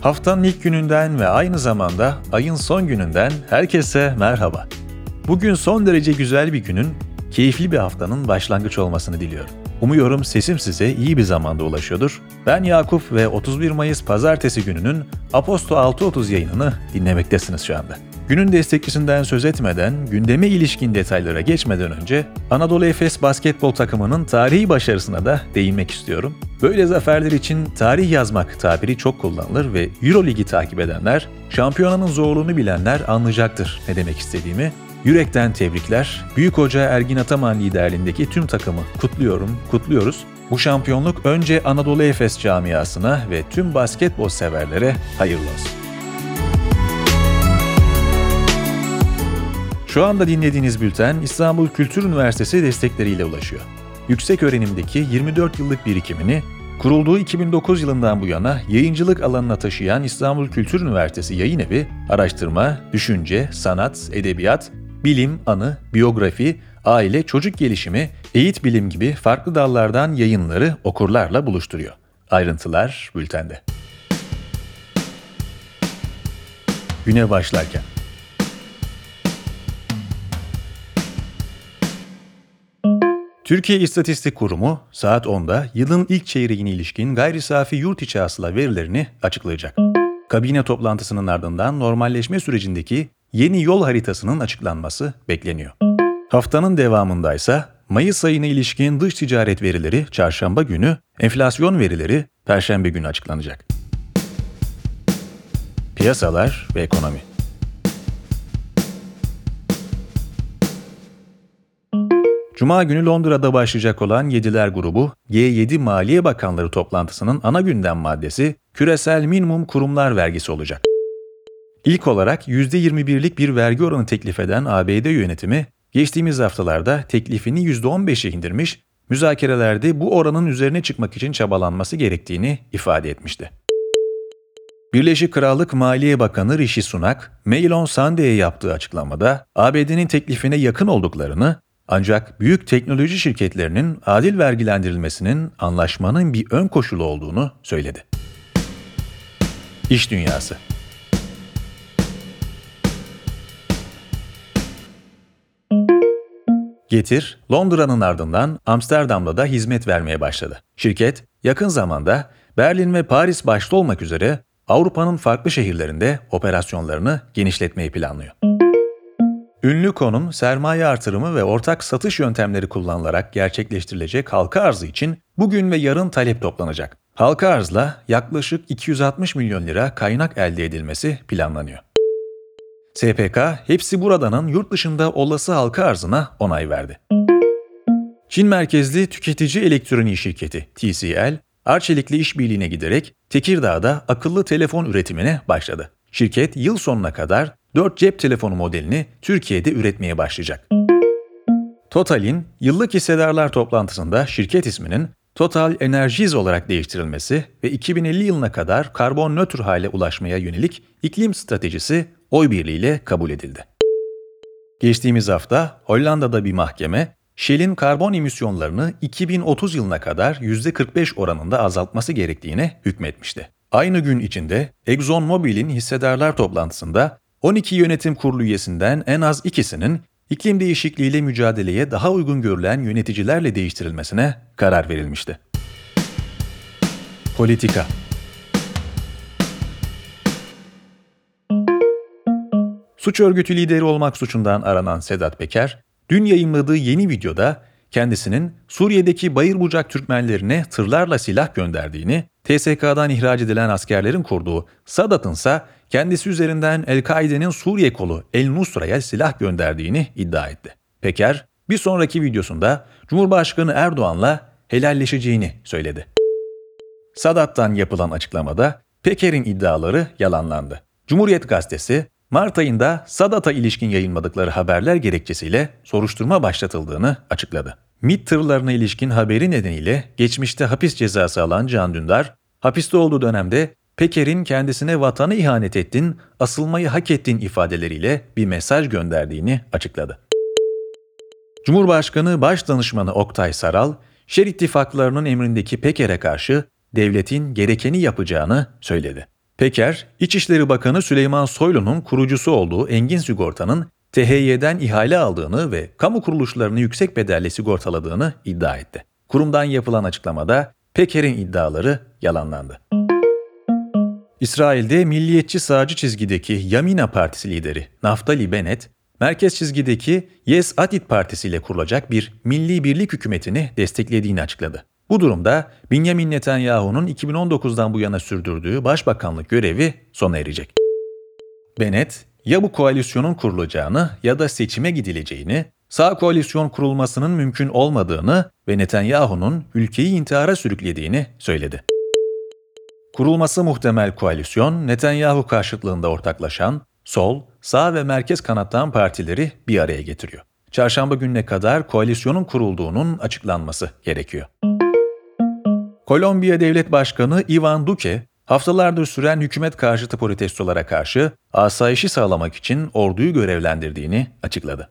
Haftanın ilk gününden ve aynı zamanda ayın son gününden herkese merhaba. Bugün son derece güzel bir günün, keyifli bir haftanın başlangıç olmasını diliyorum. Umuyorum sesim size iyi bir zamanda ulaşıyordur. Ben Yakup ve 31 Mayıs pazartesi gününün Aposto 6.30 yayınını dinlemektesiniz şu anda. Günün destekçisinden söz etmeden, gündeme ilişkin detaylara geçmeden önce Anadolu Efes basketbol takımının tarihi başarısına da değinmek istiyorum. Böyle zaferler için tarih yazmak tabiri çok kullanılır ve Euroligi takip edenler, şampiyonanın zorluğunu bilenler anlayacaktır ne demek istediğimi. Yürekten tebrikler. Büyük Hoca Ergin Ataman liderliğindeki tüm takımı kutluyorum, kutluyoruz. Bu şampiyonluk önce Anadolu Efes camiasına ve tüm basketbol severlere hayırlı olsun. Şu anda dinlediğiniz bülten İstanbul Kültür Üniversitesi destekleriyle ulaşıyor. Yüksek öğrenimdeki 24 yıllık birikimini kurulduğu 2009 yılından bu yana yayıncılık alanına taşıyan İstanbul Kültür Üniversitesi Yayın Evi, araştırma, düşünce, sanat, edebiyat, bilim, anı, biyografi, aile, çocuk gelişimi, eğit bilim gibi farklı dallardan yayınları okurlarla buluşturuyor. Ayrıntılar bültende. Güne başlarken Türkiye İstatistik Kurumu saat 10'da yılın ilk çeyreğine ilişkin gayri safi yurt içi hasıla verilerini açıklayacak. Kabine toplantısının ardından normalleşme sürecindeki yeni yol haritasının açıklanması bekleniyor. Haftanın devamında ise Mayıs ayına ilişkin dış ticaret verileri çarşamba günü, enflasyon verileri perşembe günü açıklanacak. Piyasalar ve ekonomi Cuma günü Londra'da başlayacak olan Yediler grubu, G7 Maliye Bakanları toplantısının ana gündem maddesi küresel minimum kurumlar vergisi olacak. İlk olarak %21'lik bir vergi oranı teklif eden ABD yönetimi, geçtiğimiz haftalarda teklifini %15'e indirmiş, müzakerelerde bu oranın üzerine çıkmak için çabalanması gerektiğini ifade etmişti. Birleşik Krallık Maliye Bakanı Rishi Sunak, Mail on Sunday'e yaptığı açıklamada ABD'nin teklifine yakın olduklarını ancak büyük teknoloji şirketlerinin adil vergilendirilmesinin anlaşmanın bir ön koşulu olduğunu söyledi. İş Dünyası Getir, Londra'nın ardından Amsterdam'da da hizmet vermeye başladı. Şirket, yakın zamanda Berlin ve Paris başta olmak üzere Avrupa'nın farklı şehirlerinde operasyonlarını genişletmeyi planlıyor. Ünlü konum sermaye artırımı ve ortak satış yöntemleri kullanılarak gerçekleştirilecek halka arzı için bugün ve yarın talep toplanacak. Halka arzla yaklaşık 260 milyon lira kaynak elde edilmesi planlanıyor. SPK, hepsi buradanın yurt dışında olası halka arzına onay verdi. Çin merkezli tüketici elektroniği şirketi TCL, Arçelik'le işbirliğine giderek Tekirdağ'da akıllı telefon üretimine başladı. Şirket yıl sonuna kadar 4 cep telefonu modelini Türkiye'de üretmeye başlayacak. Total'in yıllık hissedarlar toplantısında şirket isminin Total Energies olarak değiştirilmesi ve 2050 yılına kadar karbon nötr hale ulaşmaya yönelik iklim stratejisi oy birliğiyle kabul edildi. Geçtiğimiz hafta Hollanda'da bir mahkeme, Shell'in karbon emisyonlarını 2030 yılına kadar %45 oranında azaltması gerektiğine hükmetmişti. Aynı gün içinde ExxonMobil'in hissedarlar toplantısında 12 yönetim kurulu üyesinden en az ikisinin iklim değişikliğiyle mücadeleye daha uygun görülen yöneticilerle değiştirilmesine karar verilmişti. Politika Suç örgütü lideri olmak suçundan aranan Sedat Peker, dün yayınladığı yeni videoda kendisinin Suriye'deki bayır bucak Türkmenlerine tırlarla silah gönderdiğini, TSK'dan ihraç edilen askerlerin kurduğu Sadat'ın ise kendisi üzerinden El-Kaide'nin Suriye kolu El-Nusra'ya silah gönderdiğini iddia etti. Peker, bir sonraki videosunda Cumhurbaşkanı Erdoğan'la helalleşeceğini söyledi. Sadat'tan yapılan açıklamada Peker'in iddiaları yalanlandı. Cumhuriyet Gazetesi, Mart ayında Sadat'a ilişkin yayınladıkları haberler gerekçesiyle soruşturma başlatıldığını açıkladı. MİT tırlarına ilişkin haberi nedeniyle geçmişte hapis cezası alan Can Dündar, hapiste olduğu dönemde Peker'in kendisine vatanı ihanet ettin, asılmayı hak ettin ifadeleriyle bir mesaj gönderdiğini açıkladı. Cumhurbaşkanı Başdanışmanı Oktay Saral, Şer ittifaklarının emrindeki Peker'e karşı devletin gerekeni yapacağını söyledi. Peker, İçişleri Bakanı Süleyman Soylu'nun kurucusu olduğu Engin Sigorta'nın THY'den ihale aldığını ve kamu kuruluşlarını yüksek bedelle sigortaladığını iddia etti. Kurumdan yapılan açıklamada Peker'in iddiaları yalanlandı. İsrail'de milliyetçi sağcı çizgideki Yamina Partisi lideri Naftali Bennett, merkez çizgideki Yes Atid Partisi ile kurulacak bir milli birlik hükümetini desteklediğini açıkladı. Bu durumda Benjamin Netanyahu'nun 2019'dan bu yana sürdürdüğü başbakanlık görevi sona erecek. Bennett, ya bu koalisyonun kurulacağını ya da seçime gidileceğini, sağ koalisyon kurulmasının mümkün olmadığını ve Netanyahu'nun ülkeyi intihara sürüklediğini söyledi. Kurulması muhtemel koalisyon, Netanyahu karşıtlığında ortaklaşan sol, sağ ve merkez kanattan partileri bir araya getiriyor. Çarşamba gününe kadar koalisyonun kurulduğunun açıklanması gerekiyor. Kolombiya Devlet Başkanı Ivan Duque, haftalardır süren hükümet karşıtı protestolara karşı asayişi sağlamak için orduyu görevlendirdiğini açıkladı.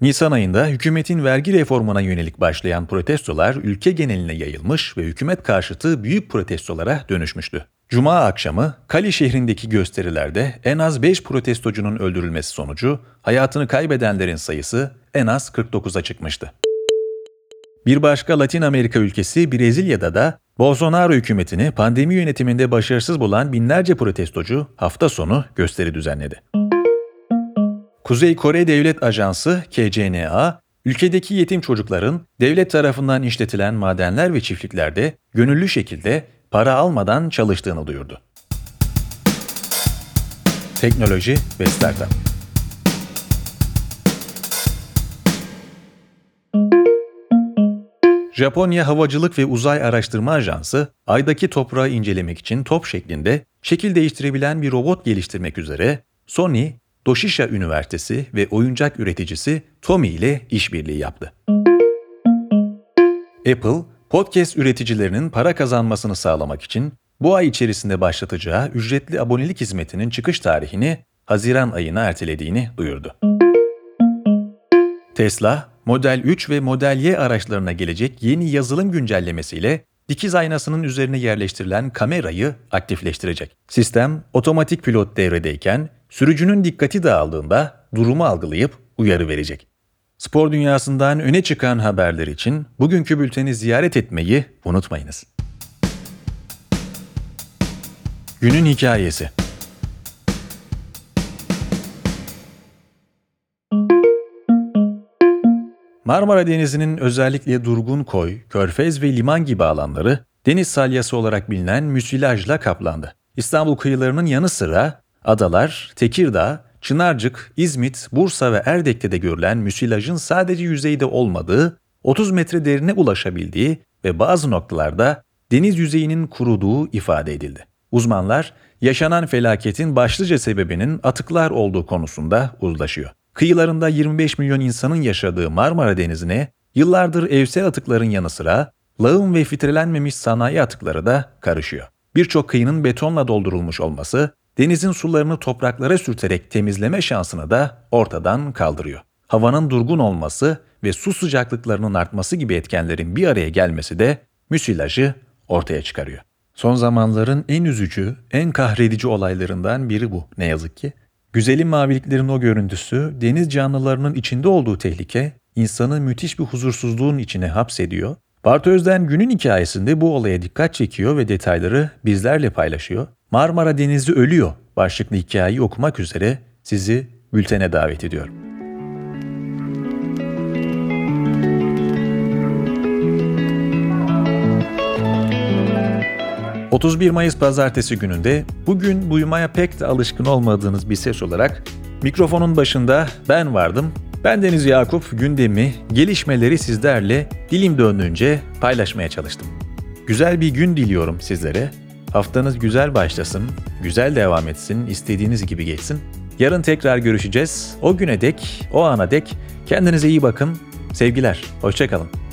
Nisan ayında hükümetin vergi reformuna yönelik başlayan protestolar ülke geneline yayılmış ve hükümet karşıtı büyük protestolara dönüşmüştü. Cuma akşamı Kali şehrindeki gösterilerde en az 5 protestocunun öldürülmesi sonucu hayatını kaybedenlerin sayısı en az 49'a çıkmıştı. Bir başka Latin Amerika ülkesi Brezilya'da da Bolsonaro hükümetini pandemi yönetiminde başarısız bulan binlerce protestocu hafta sonu gösteri düzenledi. Kuzey Kore Devlet Ajansı KCNA, ülkedeki yetim çocukların devlet tarafından işletilen madenler ve çiftliklerde gönüllü şekilde para almadan çalıştığını duyurdu. Teknoloji ve Startup Japonya Havacılık ve Uzay Araştırma Ajansı, aydaki toprağı incelemek için top şeklinde şekil değiştirebilen bir robot geliştirmek üzere Sony, Doshisha Üniversitesi ve oyuncak üreticisi Tomy ile işbirliği yaptı. Apple, podcast üreticilerinin para kazanmasını sağlamak için bu ay içerisinde başlatacağı ücretli abonelik hizmetinin çıkış tarihini Haziran ayına ertelediğini duyurdu. Tesla, Model 3 ve Model Y araçlarına gelecek yeni yazılım güncellemesiyle dikiz aynasının üzerine yerleştirilen kamerayı aktifleştirecek. Sistem otomatik pilot devredeyken sürücünün dikkati dağıldığında durumu algılayıp uyarı verecek. Spor dünyasından öne çıkan haberler için bugünkü bülteni ziyaret etmeyi unutmayınız. Günün hikayesi Marmara Denizi'nin özellikle durgun koy, körfez ve liman gibi alanları deniz salyası olarak bilinen müsilajla kaplandı. İstanbul kıyılarının yanı sıra adalar, Tekirdağ, Çınarcık, İzmit, Bursa ve Erdek'te de görülen müsilajın sadece yüzeyde olmadığı, 30 metre derine ulaşabildiği ve bazı noktalarda deniz yüzeyinin kuruduğu ifade edildi. Uzmanlar, yaşanan felaketin başlıca sebebinin atıklar olduğu konusunda uzlaşıyor. Kıyılarında 25 milyon insanın yaşadığı Marmara Denizi'ne yıllardır evsel atıkların yanı sıra lağım ve filtrelenmemiş sanayi atıkları da karışıyor. Birçok kıyının betonla doldurulmuş olması denizin sularını topraklara sürterek temizleme şansını da ortadan kaldırıyor. Havanın durgun olması ve su sıcaklıklarının artması gibi etkenlerin bir araya gelmesi de müsilajı ortaya çıkarıyor. Son zamanların en üzücü, en kahredici olaylarından biri bu ne yazık ki. Güzelim maviliklerin o görüntüsü, deniz canlılarının içinde olduğu tehlike, insanı müthiş bir huzursuzluğun içine hapsediyor. Bartu Özden günün hikayesinde bu olaya dikkat çekiyor ve detayları bizlerle paylaşıyor. Marmara Denizi ölüyor başlıklı hikayeyi okumak üzere sizi bültene davet ediyorum. 31 Mayıs pazartesi gününde bugün duymaya pek de alışkın olmadığınız bir ses olarak mikrofonun başında ben vardım. Ben Deniz Yakup gündemi, gelişmeleri sizlerle dilim döndüğünce paylaşmaya çalıştım. Güzel bir gün diliyorum sizlere. Haftanız güzel başlasın, güzel devam etsin, istediğiniz gibi geçsin. Yarın tekrar görüşeceğiz. O güne dek, o ana dek kendinize iyi bakın. Sevgiler, hoşçakalın.